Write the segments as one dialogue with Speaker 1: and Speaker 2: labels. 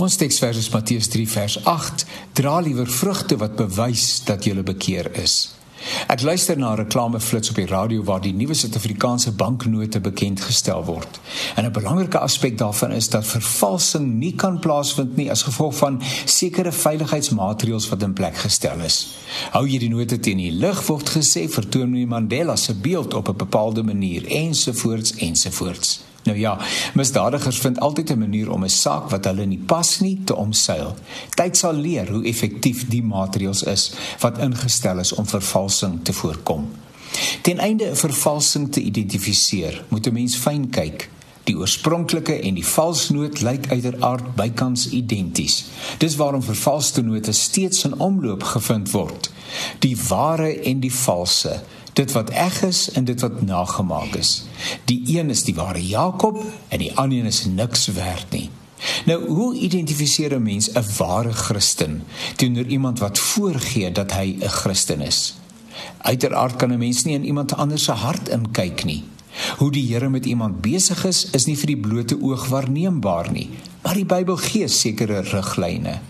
Speaker 1: Ons teksvers is Matteus 3 vers 8: Dra liewer vrugte wat bewys dat jy bekeer is. Ek luister na 'n reklameflits op die radio waar die nuwe Suid-Afrikaanse banknote bekend gestel word. En 'n belangrike aspek daarvan is dat vervalsing nie kan plaasvind nie as gevolg van sekere veiligheidsmaatreëls wat in plek gestel is. Hou jy die note teen die lig word gesê vertoon Mandela se beeld op 'n bepaalde manier ensovoorts ensovoorts. Nou ja, misdadigers vind altyd 'n manier om 'n saak wat hulle nie pas nie te omseil. Tyd sal leer hoe effektief die maatreëls is wat ingestel is om vervalsing te voorkom. Ten einde 'n vervalsing te identifiseer, moet 'n mens fyn kyk. Die oorspronklike en die valsnoot lyk uiteraard bykans identies. Dis waarom vervalste note steeds in omloop gevind word. Die ware en die valse dit wat eg is en dit wat nagemaak is. Die een is die ware Jakob en die ander een is niks werd nie. Nou, hoe identifiseer 'n mens 'n ware Christen teenoor iemand wat voorgee dat hy 'n Christen is? Uiteraard kan 'n mens nie in iemand anders se hart inkyk nie. Hoe die Here met iemand besig is, is nie vir die blote oog waarneembaar nie, maar die Bybel gee sekere riglyne.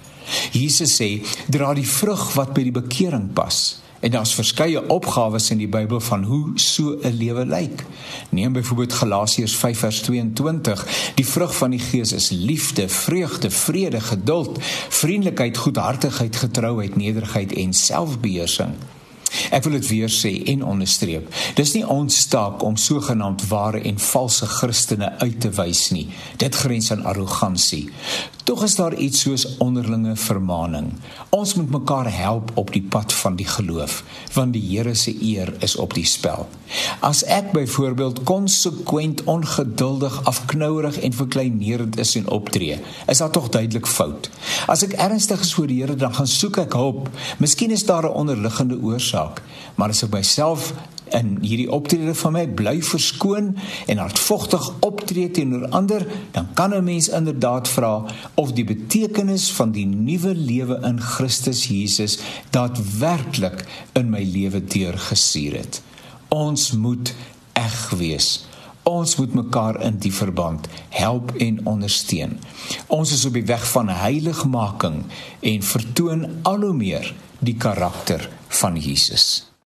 Speaker 1: Jesus sê: "Dra die vrug wat by die bekering pas." En daar's verskeie opgawes in die Bybel van hoe so 'n lewe lyk. Neem byvoorbeeld Galasiërs 5:22. Die vrug van die Gees is liefde, vreugde, vrede, geduld, vriendelikheid, goedhartigheid, getrouheid, nederigheid en selfbeheersing. Ek wil dit weer sê en onderstreep. Dis nie ons taak om sogenaamd ware en valse Christene uit te wys nie. Dit grens aan arrogansie. Tog is daar iets soos onderlinge vermaaning. Ons moet mekaar help op die pad van die geloof, want die Here se eer is op die spel. As ek byvoorbeeld konsekwent ongeduldig, afknouerig en verkleinerend is en optree, is dit tog duidelik fout. As ek ernstig is voor die Here, dan gaan soek ek hulp. Miskien is daar 'n onderliggende oorsaak, maar as ek myself in hierdie optrede van my bly verskoon en hartvogtig optree teenoor ander, dan kan 'n mens inderdaad vra of die betekenis van die nuwe lewe in Christus Jesus daadwerklik in my lewe deurgesuur het. Ons moet eg wees. Ons moet mekaar in die verband help en ondersteun. Ons is op die weg van heiligmaking en vertoon al hoe meer die karakter van Jesus.